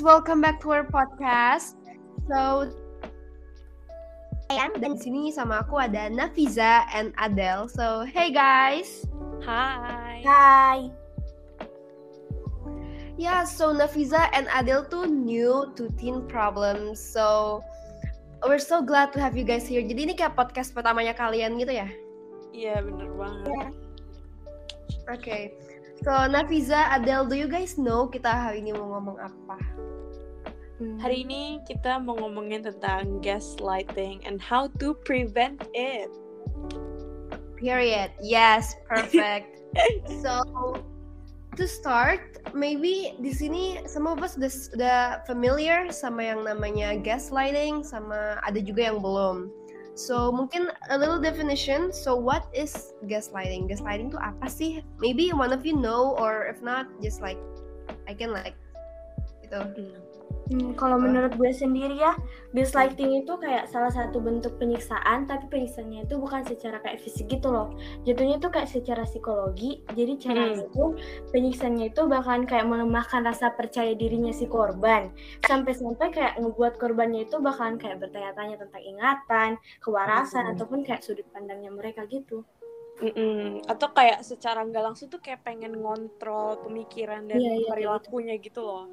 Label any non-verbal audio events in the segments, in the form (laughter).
Hi welcome back to our podcast. So, dan di sini sama aku ada Nafiza and Adele. So, hey guys. Hai. Hai. Yeah, so Nafiza and Adele tuh new to teen problems. So, we're so glad to have you guys here. Jadi ini kayak podcast pertamanya kalian gitu ya? Iya, bener banget. Oke. Okay. So, Nafiza, Adele, do you guys know kita hari ini mau ngomong apa? Hari ini kita mau ngomongin tentang gaslighting and how to prevent it. Period. Yes, perfect. (laughs) so, to start, maybe di sini some of us udah, udah familiar sama yang namanya gaslighting, sama ada juga yang belum. So mungkin a little definition. So what is gaslighting? Gaslighting itu apa sih? Maybe one of you know, or if not, just like I can like gitu. Hmm, kalau menurut gue sendiri ya, gaslighting itu kayak salah satu bentuk penyiksaan, tapi penyiksaannya itu bukan secara kayak fisik gitu loh. Jatuhnya itu kayak secara psikologi. Jadi caranya Hmm. itu penyiksaannya itu bahkan kayak melemahkan rasa percaya dirinya si korban, sampai-sampai kayak ngebuat korbannya itu bahkan kayak bertanya-tanya tentang ingatan, kewarasan Hmm. ataupun kayak sudut pandangnya mereka gitu. Mm-mm. Atau kayak secara nggak langsung tuh kayak pengen ngontrol pemikiran dan Iya, iya, perilakunya gitu loh.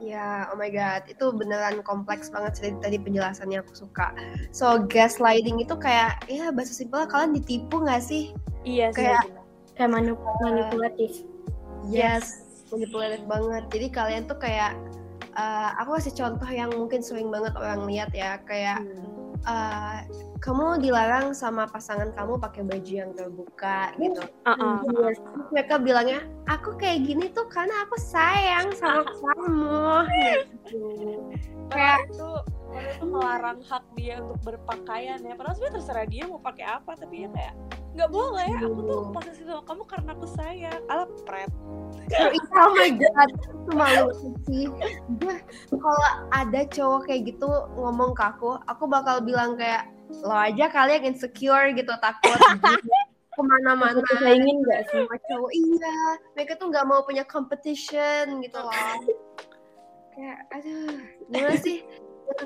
Ya, oh my god, itu beneran kompleks banget sih tadi penjelasannya aku suka. So gaslighting itu kayak ya bahasa simpelnya kalian ditipu nggak sih? Iya sih. Kayak-. Kayak manip- manipulatif. Yes, manipulatif banget. Jadi kalian tuh kayak uh, aku kasih contoh yang mungkin sering banget orang lihat ya, kayak Hmm. Uh, kamu dilarang sama pasangan kamu pakai baju yang terbuka gitu. Uh-uh. Yes. Terus mereka bilangnya, aku kayak gini tuh karena aku sayang sama kamu. Gitu. Kayak itu orang itu melarang hak dia untuk berpakaian ya. Padahal sebenarnya terserah dia mau pakai apa, tapi ya kayak nggak boleh. Aku tuh posesif sama kamu karena aku sayang. Ala pret. oh my god, itu malu sih. Gue kalau ada cowok kayak gitu ngomong ke aku, aku bakal bilang kayak lo aja kali yang insecure gitu takut (laughs) ke mana-mana Saingin nggak sih? sama cowok iya mereka tuh nggak mau punya competition gitu loh kayak aduh gimana sih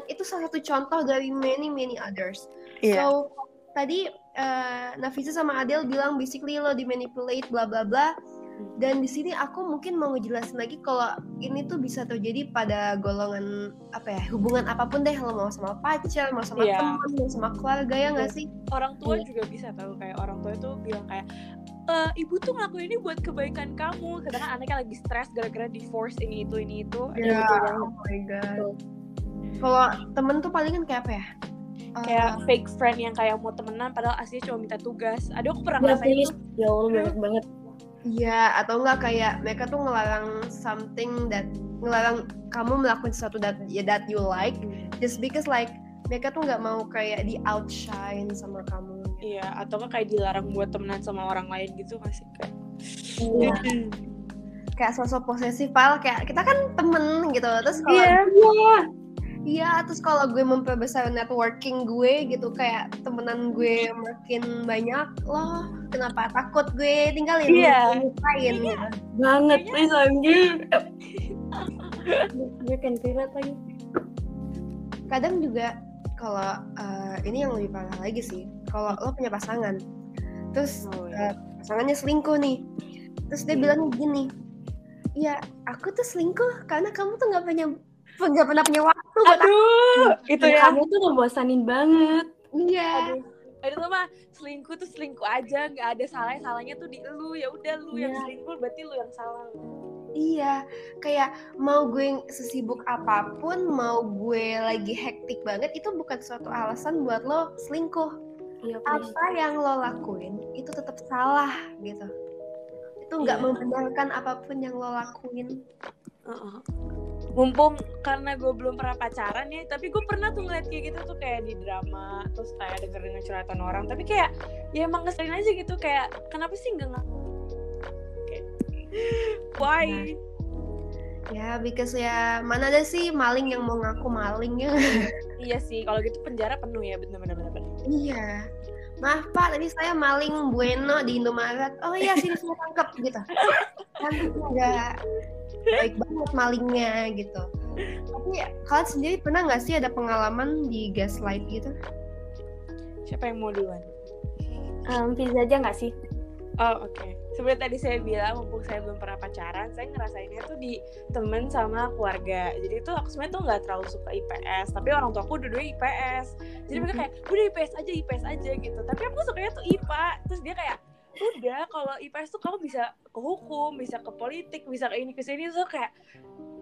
itu salah satu contoh dari many many others So tadi eh, Nafisa sama Adele bilang basically lo dimanipulate bla bla bla. Dan di sini aku mungkin mau ngejelasin lagi kalau ini tuh bisa terjadi pada golongan apa ya hubungan apa pun deh lo mau sama pacar, mau sama Iya. teman, mau sama keluarga ya nggak sih? orang tua Iya. juga bisa tahu kayak orang tua itu bilang kayak "Eh, ibu tuh ngelakuin ini buat kebaikan kamu sedangkan anaknya lagi stres gara-gara divorce ini itu ini itu ada Iya. gitu yang Oh my god. Kalau temen tuh paling kan kayak apa ya? Kayak fake friend yang kayak mau temenan padahal aslinya cuma minta tugas ada aku pernah Ya, ngerasain itu Ya Allah banyak banget. Iya, atau enggak kayak mereka tuh ngelarang something that ngelarang kamu melakukan sesuatu that ya that you like just because like mereka tuh nggak mau kayak di outshine sama kamu. iya atau nggak kayak dilarang buat temenan sama orang lain gitu masih kayak Iya. Kayak sosok posesif pal kayak kita kan temen gitu. Terus kalau iya iya, terus kalau gue memperbesar networking gue gitu kayak temenan gue makin banyak loh. Kenapa takut gue tinggalin Iya. lupain gitu. Banget, please anjir. Gue kan lagi. kadang juga kalau eh, ini yang lebih parah lagi sih kalau lo punya pasangan terus oh, eh, pasangannya selingkuh nih terus dia Hmm. bilang gini ya aku tuh selingkuh karena kamu tuh nggak punya nggak pernah punya waktu buat aku. aduh itu ya. kamu tuh ngebosanin banget. iya. Aduh Aduh tuh mah selingkuh tuh selingkuh aja nggak ada salah salahnya tuh di lu. Ya udah lu yang Iya. selingkuh berarti lu yang salah. Iya kayak mau gue sesibuk apa pun mau gue lagi hektik banget itu bukan suatu alasan buat lo selingkuh. Iya, apa yang lo lakuin itu tetap salah gitu. Itu nggak Iya. membenarkan apa pun yang lo lakuin Heeh. mumpung karena gue belum pernah pacaran ya tapi gue pernah tuh ngeliat kayak gitu tuh kayak di drama terus kayak denger denger curhatan orang tapi kayak ya emang ngeselin aja gitu kayak kenapa sih nggak ngaku Kayak, why Ya, because ya mana ada sih maling yang mau ngaku maling ya. (laughs) iya sih kalau gitu penjara penuh ya bener bener. iya. Maaf Pak, tadi saya maling Bueno di Indomaret. Oh iya, sini saya tangkap gitu. (laughs) Kan enggak. Baik banget malingnya gitu tapi ya, kalian sendiri pernah nggak sih ada pengalaman di gaslight gitu siapa yang mau duluan um, Pizza aja nggak sih Oh oke. Okay. Seperti tadi saya bilang, mumpung saya belum pernah pacaran, saya ngerasainnya tuh di temen sama keluarga. Jadi itu aku sebenarnya tuh nggak terlalu suka IPS, tapi orang tua aku dua IPS. Jadi mereka kayak, udah IPS aja, IPS aja gitu. Tapi aku sukanya tuh IPA. Terus dia kayak, udah kalau IPS tuh kamu bisa ke hukum, bisa ke politik, bisa ke ini ke sini. Tuh kayak,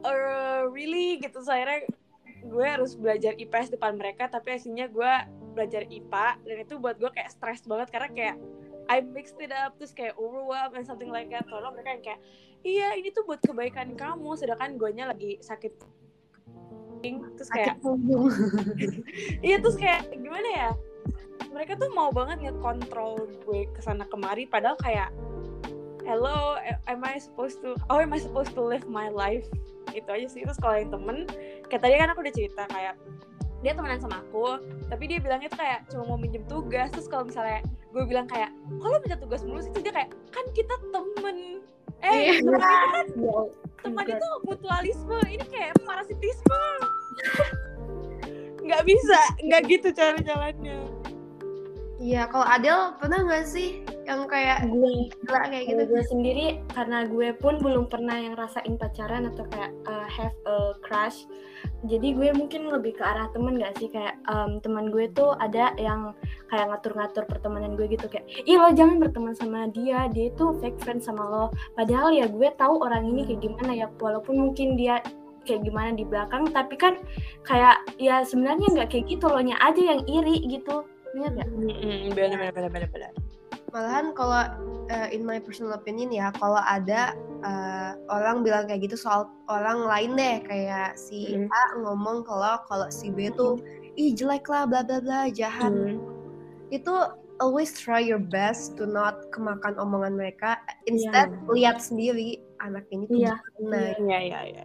uh, really? Gitu. Saya gue harus belajar IPS depan mereka, tapi aslinya gue belajar IPA dan itu buat gue kayak stres banget karena kayak I mixed it up terus kayak overwhelmed and something like that. Kalau mereka yang kayak iya ini tuh buat kebaikan kamu. Sedangkan gue nya lagi sakit terus kayak (laughs) iya terus kayak gimana ya mereka tuh mau banget ngekontrol gue ke sana kemari padahal kayak hello am I supposed to oh am I supposed to live my life? Itu aja sih. Terus kalau yang temen kayak tadi kan aku udah cerita kayak dia temenan sama aku tapi dia bilangnya tuh kayak cuma mau minjem tugas. Terus kalau misalnya gue bilang kayak kalau minta tugas mulu sih? Dia kayak kan kita temen. Eh yeah. teman itu kan teman itu mutualisme. Ini kayak parasitisme. (laughs) Nggak bisa nggak gitu cara jalannya Iya, kalau Adel pernah nggak sih yang kayak gue gila kayak gitu? Gue sendiri karena gue pun belum pernah yang rasain pacaran atau kayak uh, have a crush. Jadi gue mungkin lebih ke arah temen gak sih kayak um, teman gue tuh ada yang kayak ngatur-ngatur pertemanan gue gitu kayak, ih lo jangan berteman sama dia, dia itu fake friend sama lo. Padahal ya gue tahu orang ini kayak gimana ya, walaupun mungkin dia kayak gimana di belakang, tapi kan kayak ya sebenarnya nggak kayak gitu lo nya aja yang iri gitu Bener? Mm-hmm, bener, bener, bener, bener, bener. Malahan kalau uh, in my personal opinion ya, kalau ada uh, orang bilang kayak gitu soal orang lain deh, kayak si mm. A ngomong kalau kalau si B tuh ih jelek lah, bla bla bla, jahat. Mm. Itu always try your best to not kemakan omongan mereka. Instead yeah. lihat sendiri anak ini tuh yeah. gimana. Iya iya iya.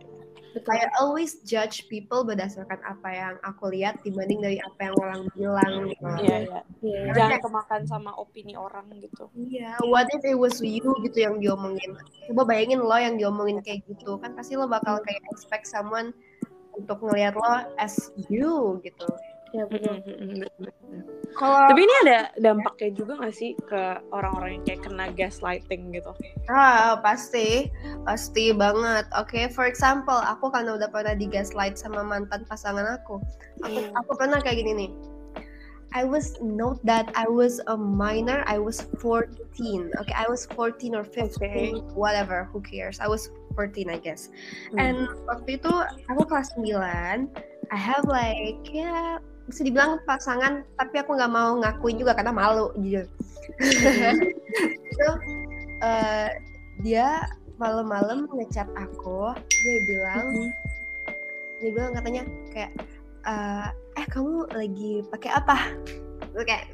Betul. I always judge people berdasarkan apa yang aku lihat dibanding dari apa yang orang bilang gitu. Iya, iya. Yeah. Jangan kemakan sama opini orang gitu. Iya, yeah. what if it was you gitu yang diomongin. Coba bayangin lo yang diomongin kayak gitu. Kan pasti lo bakal kayak expect someone untuk ngelihat lo as you gitu. Ya betul. Kalau tapi ini ada dampaknya juga gak sih ke orang-orang yang kayak kena gaslighting gitu? Ah pasti, pasti banget. Oke, okay, for example, aku karena udah pernah di gaslight sama mantan pasangan aku. Aku, hmm. aku pernah kayak gini nih. I was note that I was a minor. I was 14. Okay, I was 14 or 15, okay. whatever. Who cares? I was 14, I guess. Hmm. And waktu itu aku kelas 9. I have like ya bisa dibilang pasangan tapi aku nggak mau ngakuin juga karena malu jujur. (laughs) (laughs) Itu uh, dia malam-malam ngechat aku dia bilang mm-hmm. dia bilang katanya kayak uh, eh kamu lagi pakai apa? Kayak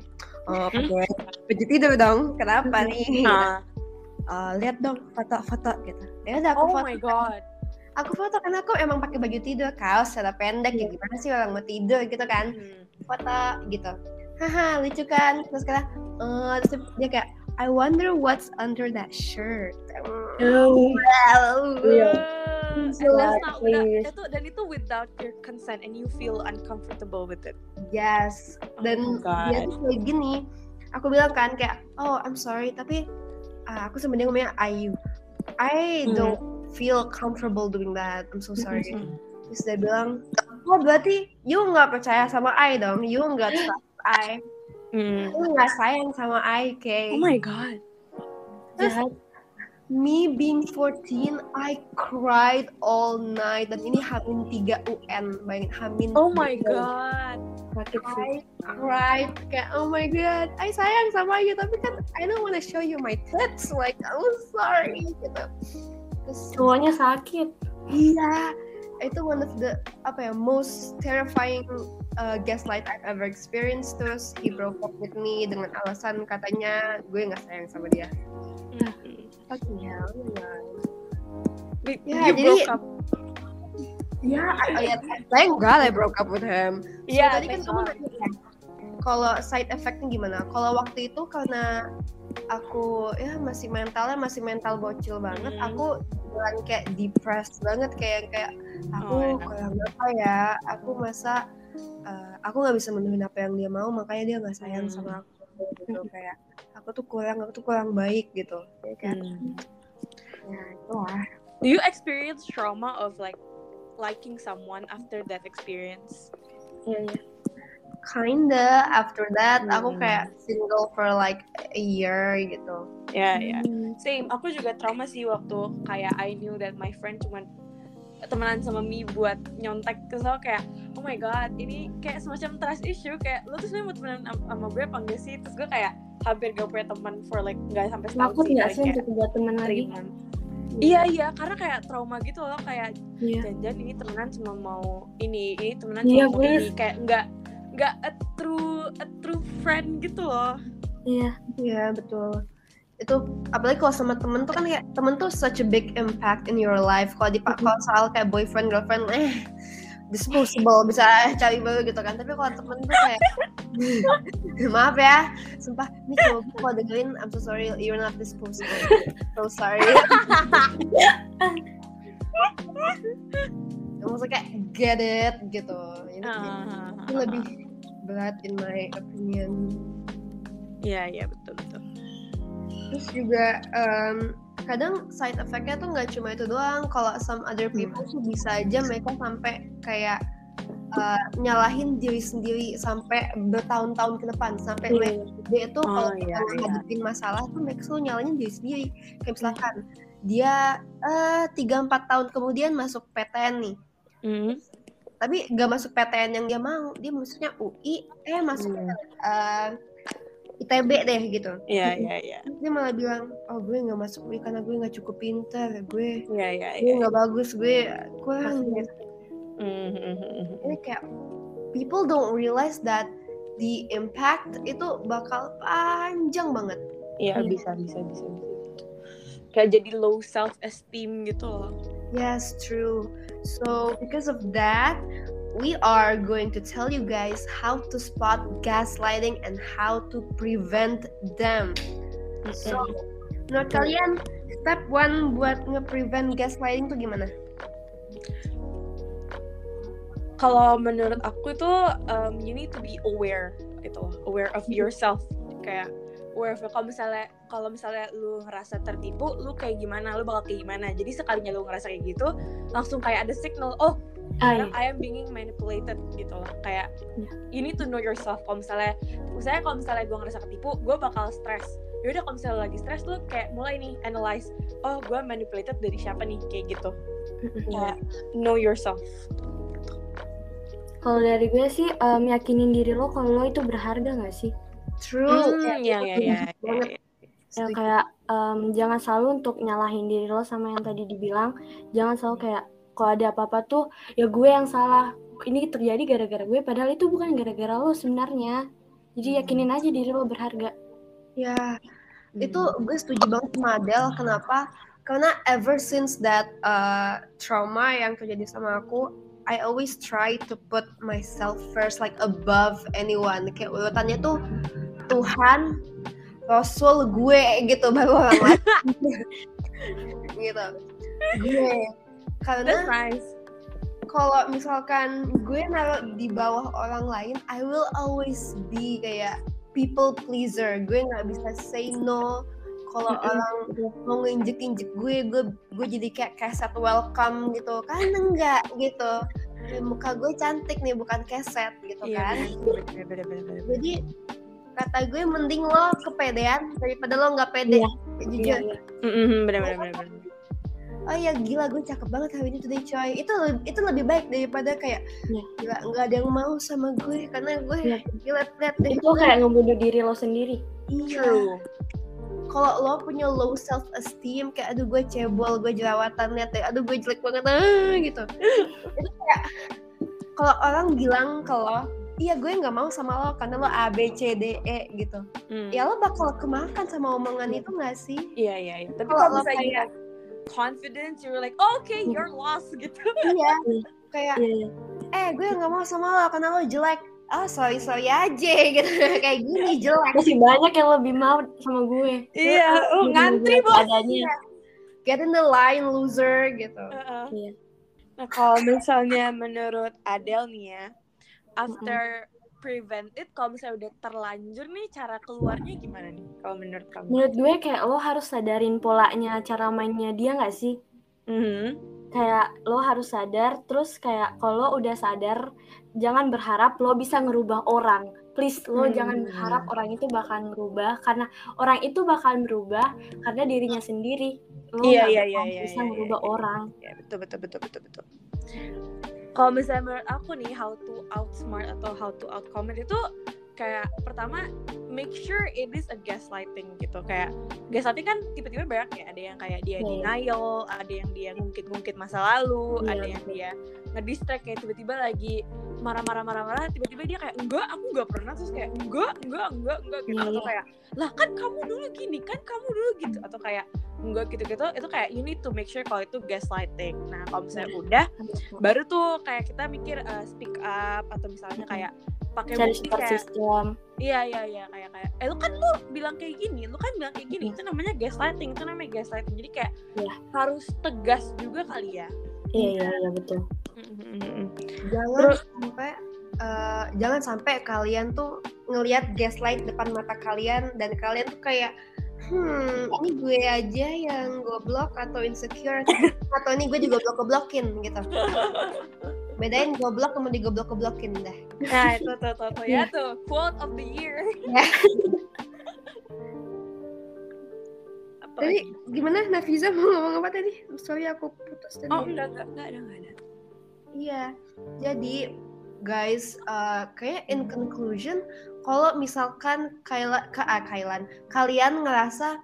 oh pakai baju tidur dong kenapa nih? Uh, lihat dong foto-foto gitu. Ya udah aku oh foto my god aku foto karena aku emang pakai baju tidur kaos celana pendek ya gimana sih orang mau tidur gitu kan hmm. foto gitu haha lucu kan terus kata uh, terus dia kayak I wonder what's under that shirt oh well, yeah. So, not, itu dan itu without your consent and you feel uncomfortable with it. Yes. Dan oh dia tuh kayak gini. Aku bilang kan kayak, oh I'm sorry, tapi uh, aku sebenarnya ngomongnya Ayu. I hmm. Feel comfortable doing that. I'm so sorry. Mm-hmm. Terus dia bilang, oh berarti you nggak percaya sama I dong, you nggak trust I, mm. you nggak sayang sama I, Kay. Oh my god. Terus, me being 14, I cried all night dan ini Hamin 3 UN, bayangin Hamin. Oh my god. I cried kayak oh my god, I sayang sama you tapi kan I don't wanna show you my tits like I'm sorry gitu terus semuanya sakit iya itu one of the apa ya most terrifying uh, gaslight I've ever experienced terus he broke up with me dengan alasan katanya gue nggak sayang sama dia mm-hmm. fucking hell ya yeah, jadi Ya, yeah, saya enggak lah broke up with him. Iya. So, tadi kan kamu nanya kalau side effectnya gimana? Kalau waktu itu karena aku ya masih mentalnya masih mental bocil banget, hmm. aku beneran kayak depressed banget kayak kayak aku Oh, ya. kurang apa ya aku masa uh, aku nggak bisa menuhin apa yang dia mau makanya dia nggak sayang Hmm. sama aku gitu kayak aku tuh kurang aku tuh kurang baik gitu Kayak kayak Hmm. ya itu lah Do you experience trauma of like liking someone after that experience? Iya, iya. Kinda after that aku Hmm. kayak single for like a year gitu Ya, ya. Hmm. Same. Aku juga trauma sih waktu kayak I knew that my friend cuman temenan sama me buat nyontek terus aku kayak oh my god ini kayak semacam trust issue kayak lo tuh sebenarnya mau temenan am- sama gue apa enggak sih terus gue kayak hampir gak punya teman for like nggak sampai setahun Takut sih nggak sih kayak untuk buat teman lagi? Iya iya karena kayak trauma gitu loh kayak Iya. janjian ini temenan cuma mau ini ini temenan Iya, cuma mau ini kayak nggak nggak a true a true friend gitu loh Iya. Iya betul. Itu apalagi kalau sama temen tuh kan kayak temen tuh such a big impact in your life. Kalau di Mhm. kalau soal kayak boyfriend girlfriend, eh disposable bisa cari baru gitu kan. Tapi kalau temen tuh kayak (laughs) maaf ya, sumpah ini kalau kalau dengerin I'm so sorry you're not disposable. So sorry. (laughs) Maksudnya kayak get it gitu. Jadi Ah, itu lebih berat in my opinion. Iya iya betul betul Terus juga em, kadang side effect-nya tuh nggak cuma itu doang. Kalau some other Hmm. people tuh bisa aja mereka sampai kayak eh, nyalahin diri sendiri sampai bertahun-tahun ke depan. Sampai Iya. mereka itu Oh, kalau iya, iya. ngadepin masalah tuh mereka selalu nyalahin diri sendiri. Kayak misalkan dia eh, tiga empat tahun kemudian masuk PTN nih. Hmm. Tapi gak masuk PTN yang dia mau. Dia maksudnya UI, eh masuk Hmm. eh, ITB deh gitu. Iya iya iya dia malah bilang oh gue nggak masuk UI karena gue nggak cukup pintar gue iya iya gue iya nggak bagus gue kurang Pasti. gitu. Hmm, hmm, hmm, hmm. ini kayak people don't realize that the impact itu bakal panjang banget Iya Iya. bisa bisa bisa bisa. Kayak jadi low self esteem gitu loh. yes true so because of that we are going to tell you guys how to spot gaslighting and how to prevent them. So menurut kalian step one buat nge-prevent gaslighting tuh gimana? Kalau menurut aku itu um, you need to be aware loh, aware of yourself. Kayak of kalau misalnya kalau misalnya lu ngerasa tertipu, lu kayak gimana, lu bakal kayak gimana. Jadi sekalinya lu ngerasa kayak gitu, langsung kayak ada signal, oh iya. I am being manipulated gitu loh. Kayak Iya. you need to know yourself. Kalau misalnya, misalnya kalau misalnya gue ngerasa ketipu, gue bakal stres. Yaudah kalau misalnya lagi stres, lu kayak mulai nih analyze, oh gue manipulated dari siapa nih, kayak gitu. Kayak know yourself. Kalau dari gue sih yakinin diri lo kalau lo itu berharga nggak sih? True Hmm, ya ya ya. ya, banget. ya. Ya Setuju. kayak em, jangan selalu untuk nyalahin diri lo sama yang tadi dibilang. Jangan selalu kayak kalau ada apa-apa tuh ya gue yang salah. Ini terjadi gara-gara gue padahal itu bukan gara-gara lo sebenarnya. Jadi yakinin aja diri lo berharga. Ya, itu gue setuju banget sama Adele. Kenapa? Karena ever since that uh, trauma yang terjadi sama aku, I always try to put myself first, like above anyone. Kayak urutannya tuh Tuhan, Rasul, gue gitu baru orang lain. gitu. Gue. Karena nice. kalau misalkan gue naruh di bawah orang lain, I will always be kayak people pleaser. Gue nggak bisa say no. Kalau orang mau nginjek-injek gue, gue gue jadi kayak keset welcome gitu. Kan enggak gitu. Muka gue cantik nih, bukan keset gitu Iya, kan. bener, bener, bener, bener. Jadi kata gue mending lo kepedean daripada lo nggak pede. Iya. Jujur. Mm-mm, bener, bener, bener, bener. oh ya gila gue cakep banget hari ini today coy itu itu lebih baik daripada kayak Iya. gila nggak ada yang mau sama gue karena gue Iya. gila lihat deh Itu kayak ngebunuh diri lo sendiri. iya True. kalau lo punya low self esteem kayak aduh gue cebol gue jerawatan lihat deh aduh gue jelek banget ah gitu itu kayak kalau orang bilang lo iya gue nggak mau sama lo karena lo A B C D E gitu Hmm. ya lo bakal kemakan sama omongan itu nggak sih Iya, iya, iya. Tapi Kalau misalnya you kayak- confidence, you're like, oh, okay, you're lost gitu. iya (laughs) kayak Iya. eh gue nggak mau sama lo karena lo jelek oh sorry sorry aja (laughs) gitu kayak gini jelek Masih banyak yang lebih mau sama gue. Iya, oh, Jadi ngantri bos. Adanya. get in the line loser gitu uh -uh. Yeah. nah kalau misalnya menurut Adele nih ya after prevent it kalau misalnya udah terlanjur nih cara keluarnya gimana nih kalau menurut kamu? Menurut gue kayak lo harus sadarin polanya cara mainnya dia nggak sih? Mm -hmm. kayak lo harus sadar terus kayak kalau udah sadar jangan berharap lo bisa ngerubah orang. Please lo hmm. jangan berharap orang itu bakal merubah karena orang itu bakal merubah karena dirinya sendiri. Lo iya, iya, iya, iya, bisa iya, merubah iya, orang. Iya, betul betul betul betul betul kalau misalnya menurut aku nih how to outsmart atau how to outcomment itu kayak pertama make sure it is a gaslighting gitu kayak gaslighting kan tiba-tiba banyak ya ada yang kayak dia yeah. denial ada yang dia ngungkit-ngungkit masa lalu yeah. ada yang dia ngedistract kayak tiba-tiba lagi marah-marah marah-marah tiba-tiba dia kayak enggak aku enggak pernah terus kayak enggak enggak enggak enggak gitu yeah. atau iya. kayak lah kan kamu dulu gini kan kamu dulu gitu atau kayak enggak gitu-gitu itu kayak you need to make sure kalau itu gaslighting nah kalau misalnya yeah. udah baru tuh kayak kita mikir uh, speak up atau misalnya kayak pakai bukti kayak system. iya iya iya kayak kayak eh lu kan lu bilang kayak gini lu kan bilang kayak gini itu namanya gaslighting itu namanya gaslighting jadi kayak yeah. harus tegas juga kali ya iya iya iya betul jangan Terus, sampai uh, jangan sampai kalian tuh ngelihat gaslight depan mata kalian dan kalian tuh kayak hmm ini gue aja yang goblok atau insecure atau (laughs) ini gue juga goblok goblokin gitu. Bedain goblok sama digoblok goblokin dah nah itu tuh tuh, tuh ya tuh quote of the year. Ya. (laughs) tadi gimana? Nafiza mau ngomong apa tadi? Sorry aku putus tadi. Oh enggak enggak enggak ada enggak ada. Iya, jadi guys, uh, kayak in conclusion, kalau misalkan Kayla, ke, ah, Kailan, kalian ngerasa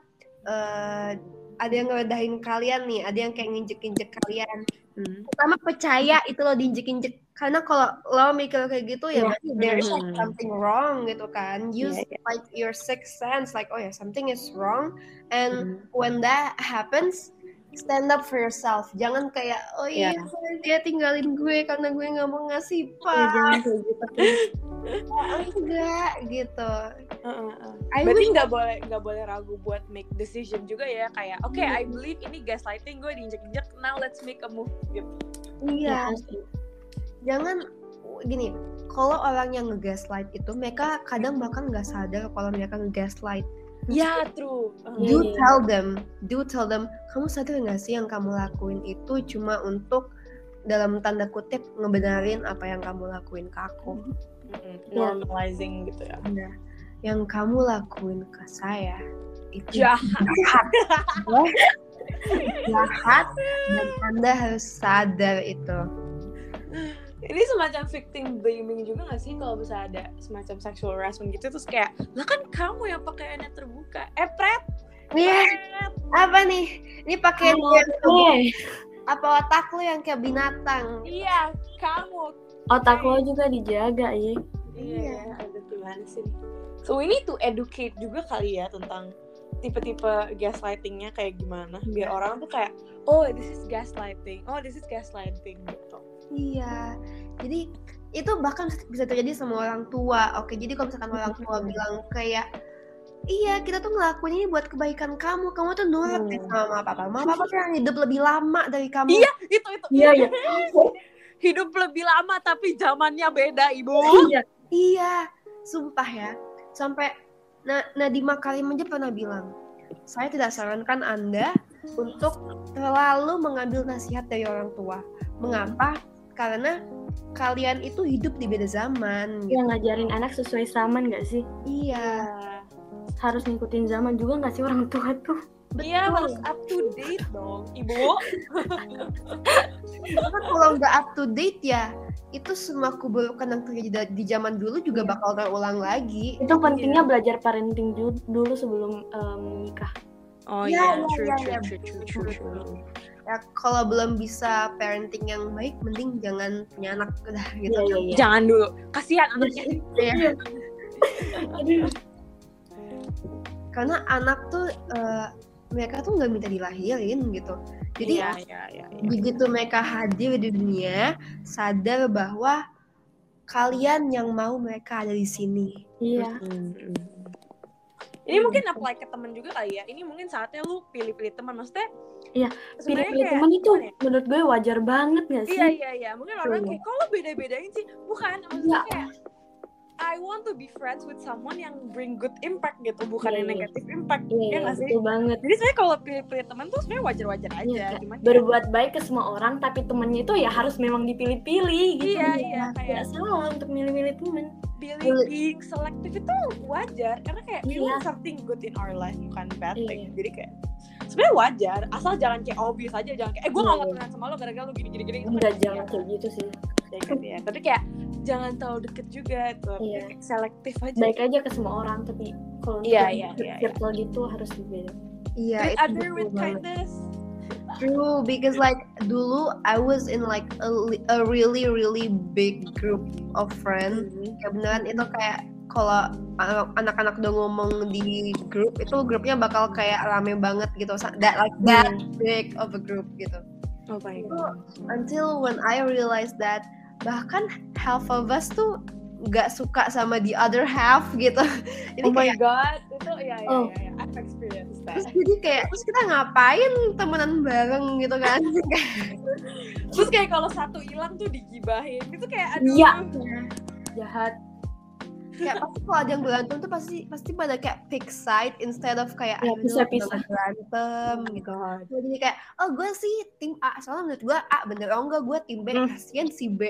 uh, ada yang ngeredahin kalian nih, ada yang kayak nginjek-injek kalian. Hmm. Pertama percaya itu lo diinjek-injek karena kalau lo mikir kayak gitu ya yeah. there's hmm. something wrong gitu kan. Use yeah, yeah. like your sixth sense like oh ya yeah, something is wrong and hmm. when that happens stand up for yourself jangan kayak oh iya yeah. Dia tinggalin gue karena gue nggak mau ngasih pak yeah, jangan kayak gitu (laughs) oh, enggak gitu uh, uh, uh. berarti nggak boleh nggak boleh ragu buat make decision juga ya kayak oke okay, yeah. I believe ini gaslighting gue diinjek-injek now let's make a move gitu iya yeah. jangan gini kalau orang yang ngegaslight itu mereka kadang bahkan nggak sadar kalau mereka ngegaslight Ya, yeah, true. Do tell them, do tell them, kamu sadar nggak sih yang kamu lakuin itu cuma untuk dalam tanda kutip ngebenarin apa yang kamu lakuin ke aku. Mm-hmm. Normalizing gitu ya. Nah, yang kamu lakuin ke saya itu jahat. jahat. (laughs) jahat dan Anda harus sadar itu ini semacam victim blaming juga gak sih kalau bisa ada semacam sexual harassment gitu terus kayak lah kan kamu yang pakaiannya terbuka eh pret Iya. Apa nih? Ini pakaian oh, yang. Apa otak lu yang kayak binatang? Iya, kamu. Otak lo juga dijaga, ya. Iya, ada gimana sih? So we need to educate juga kali ya tentang tipe-tipe gaslightingnya kayak gimana biar orang tuh kayak oh this is gaslighting oh this is gaslighting gitu Iya. Jadi itu bahkan bisa terjadi sama orang tua. Oke, jadi kalau misalkan orang tua bilang kayak Iya, kita tuh ngelakuin ini buat kebaikan kamu. Kamu tuh nurut hmm. sama papa. Mama papa tuh yang hidup lebih lama dari kamu. Iya, itu itu. Iya, iya. (laughs) hidup lebih lama tapi zamannya beda, Ibu. Iya. Iya, sumpah ya. Sampai nah Nadima Karim aja pernah bilang, saya tidak sarankan Anda untuk terlalu mengambil nasihat dari orang tua. Mengapa? karena kalian itu hidup di beda zaman gitu. ngajarin anak sesuai zaman gak sih iya harus ngikutin zaman juga gak sih orang tua tuh? Iya harus up to date dong ibu. Karena kalau nggak up to date ya itu semua keburukan yang terjadi di zaman dulu juga iya. bakal terulang lagi. Itu pentingnya iya. belajar parenting dulu sebelum um, nikah. Oh iya yeah, yeah, true, yeah, true, yeah. true true true true. ya kalau belum bisa parenting yang baik mending jangan punya anak udah gitu ya, ya, ya. jangan dulu. Kasihan anaknya. (laughs) Ya. Karena anak tuh uh, mereka tuh nggak minta dilahirin gitu jadi ya, ya, ya, ya. begitu mereka hadir di dunia sadar bahwa kalian yang mau mereka ada di sini iya ini mungkin apply ke temen juga kali ya ini mungkin saatnya lu pilih-pilih teman maksudnya Iya, sebenarnya pilih-pilih kayak teman itu ya? menurut gue wajar banget gak sih? Iya iya iya, mungkin orang kayak kalau beda-bedain sih, bukan maksudnya Iya. kayak I want to be friends with someone yang bring good impact gitu, bukan yang Iya, negatif impact. Iya, ya nggak sih? betul banget. Jadi sebenarnya kalau pilih-pilih teman tuh sebenarnya wajar-wajar aja, Iya, kayak cuman kayak- berbuat baik ke semua orang tapi temennya itu ya harus memang dipilih-pilih gitu Iya, iya, kayak- salah untuk milih-milih temen being selective itu wajar karena kayak we Iya. want something good in our life bukan bad Iya. thing. Jadi kayak sebenarnya wajar, asal jangan kayak obvious aja, jangan kayak eh gue Iya, gak mau temenan sama lo gara-gara lo gini-gini gini. enggak jangan kayak gitu sih Kayak gitu ya. Tapi kayak jangan terlalu deket juga tuh, Iya. kayak selektif aja. baik aja ke semua orang tapi kalau Iya, di iya, iya, circle gitu harus beda Iya, Treat itu other with banget. kindness. True, because like dulu I was in like a, a really really big group of friends. Ya beneran itu kayak kalau anak- anak-anak udah ngomong di grup itu grupnya bakal kayak rame banget gitu. That like that big of a group gitu. Oh my Itu until when I realized that bahkan half of us tuh nggak suka sama the other half gitu. (laughs) Jadi Oh my kayak god, itu ya ya Oh. ya, ya. I've experienced terus that. jadi kayak terus kita ngapain temenan bareng gitu kan? (laughs) Terus kayak kalau satu hilang tuh digibahin, itu kayak aduh. Iya. jahat kayak pasti kalau ada yang berantem tuh pasti pasti pada kayak pick side instead of kayak Ya, "Aduh, pisah-pisah. jangan berantem Oh gitu god. jadi kayak oh gue sih tim A soalnya menurut gue A bener oh enggak gue tim B Hmm. kasihan si B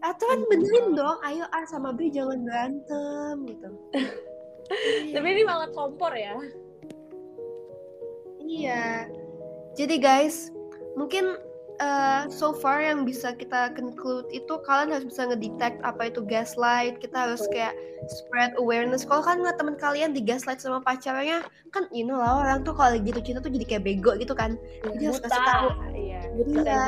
atau kan benerin dong ayo A sama B jangan berantem gitu (laughs) Tapi ini malah kompor ya. iya jadi guys mungkin uh, so far yang bisa kita conclude itu kalian harus bisa ngedetect apa itu gaslight kita harus kayak spread awareness kalau kan ngeliat teman kalian di gaslight sama pacarnya kan you know lah orang tuh kalau gitu cinta tuh jadi kayak bego gitu kan Jadi harus kasih tahu. Iya. Iya. Buta.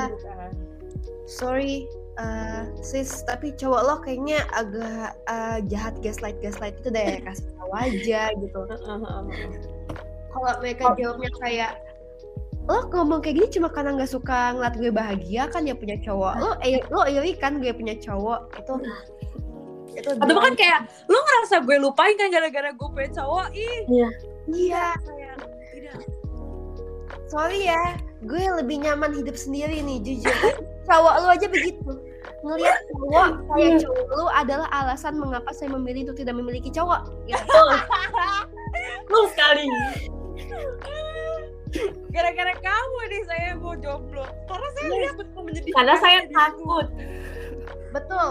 sorry uh, sis tapi cowok lo kayaknya agak uh, jahat gaslight gaslight itu deh kasih tahu aja gitu (laughs) kalau mereka jawabnya kayak lo ngomong kayak gini cuma karena nggak suka ngeliat gue bahagia kan ya punya cowok. Lo eh, lo iri kan gue punya cowok itu itu Atau bahkan kayak lu ngerasa gue lupain kan gara-gara gue punya cowok? Ih. Iya. Kayak tidak. Sorry ya gue lebih nyaman hidup sendiri nih jujur. Cowok lo aja begitu. Ngelihat cowok kayak cowok lo adalah alasan mengapa saya memilih untuk tidak memiliki cowok. (laughs) Gitu. Betul sekali (laughs) gara-gara kamu nih saya mau jomblo. Karena saya lihat betul menyedihkan karena saya takut. betul.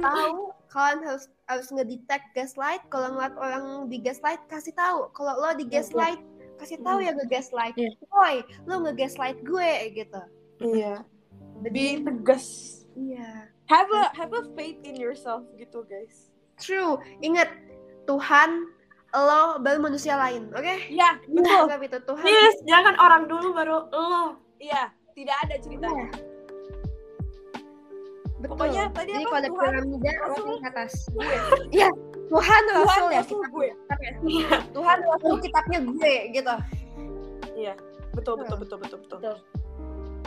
Tahu kalian harus harus ngedetect gaslight. Kalau ngeliat orang di gaslight kasih tahu. Kalau lo di gaslight kasih tahu ya nge-gaslight. Iya. boy lo nge-gaslight gue gitu. Iya. Lebih tegas. Iya. Have a have a faith in yourself gitu guys. True. Ingat Tuhan lo baru manusia lain oke? Iya betul. Anggap itu Tuhan. Yes, jangan orang dulu baru lo. Iya tidak ada ceritanya. Betul. Pokoknya tadi jadi apa? kalau ada Tuhan, piramida Rasul, ke atas. Iya Tuhan Rasul ya Rasul gue. kitabnya. Tuhan Rasul kitabnya gue gitu. Iya betul. betul betul betul betul. Betul.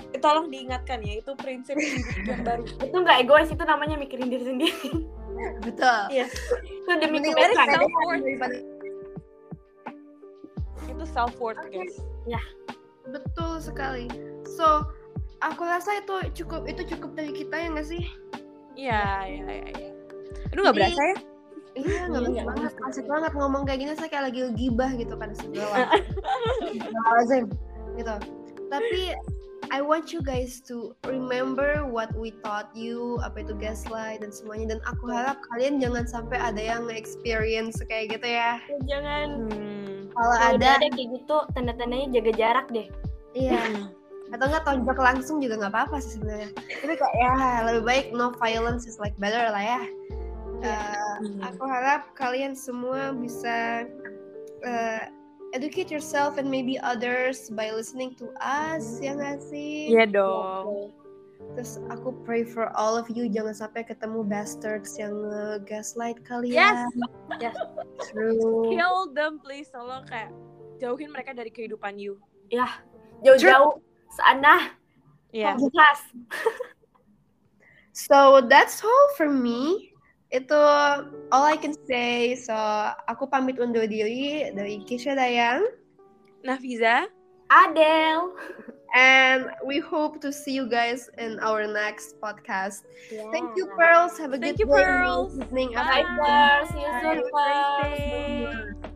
Eh, tolong diingatkan ya itu prinsip hidup yang baru. Itu nggak egois itu namanya mikirin diri sendiri betul iya itu demi kebaikan self-worth. daripada itu self worth Oke. guys Betul sekali. So, aku rasa itu cukup itu cukup dari kita ya nggak sih? iya iya iya iya aduh nggak berasa ya Iya, nggak Iya, banget. iya. Asik banget ngomong kayak gini saya kayak lagi gibah gitu kan (laughs) segala. Lazim gitu. Tapi I want you guys to remember what we taught you, apa itu gaslight dan semuanya. Dan aku harap kalian jangan sampai ada yang experience kayak gitu ya. jangan hmm. Kalau ada, ada kayak gitu tanda-tandanya jaga jarak deh iya. (laughs) Atau enggak tonjok langsung juga nggak apa-apa sih sebenarnya. Tapi kayak ya lebih baik no violence is like better lah ya. Eh, Hmm. aku harap kalian semua bisa uh, educate yourself and maybe others by listening to us ya nggak sih? Iya dong. Terus aku pray for all of you jangan sampai ketemu bastards yang uh, gaslight kalian. Yes. (laughs) True. Kill them please. Tolong kayak jauhin mereka dari kehidupan you. jauh-jauh sana Iya. jelas (laughs) So that's all for me. Itu all I can say. So aku pamit undur diri dari Kisha Dayang, Nafiza, Adele, and we hope to see you guys in our next podcast. yeah. Thank you, Pearls. Have a Thank good you, day, Pearls. evening, Bye. Bye, Pearls. See you soon, Pearls.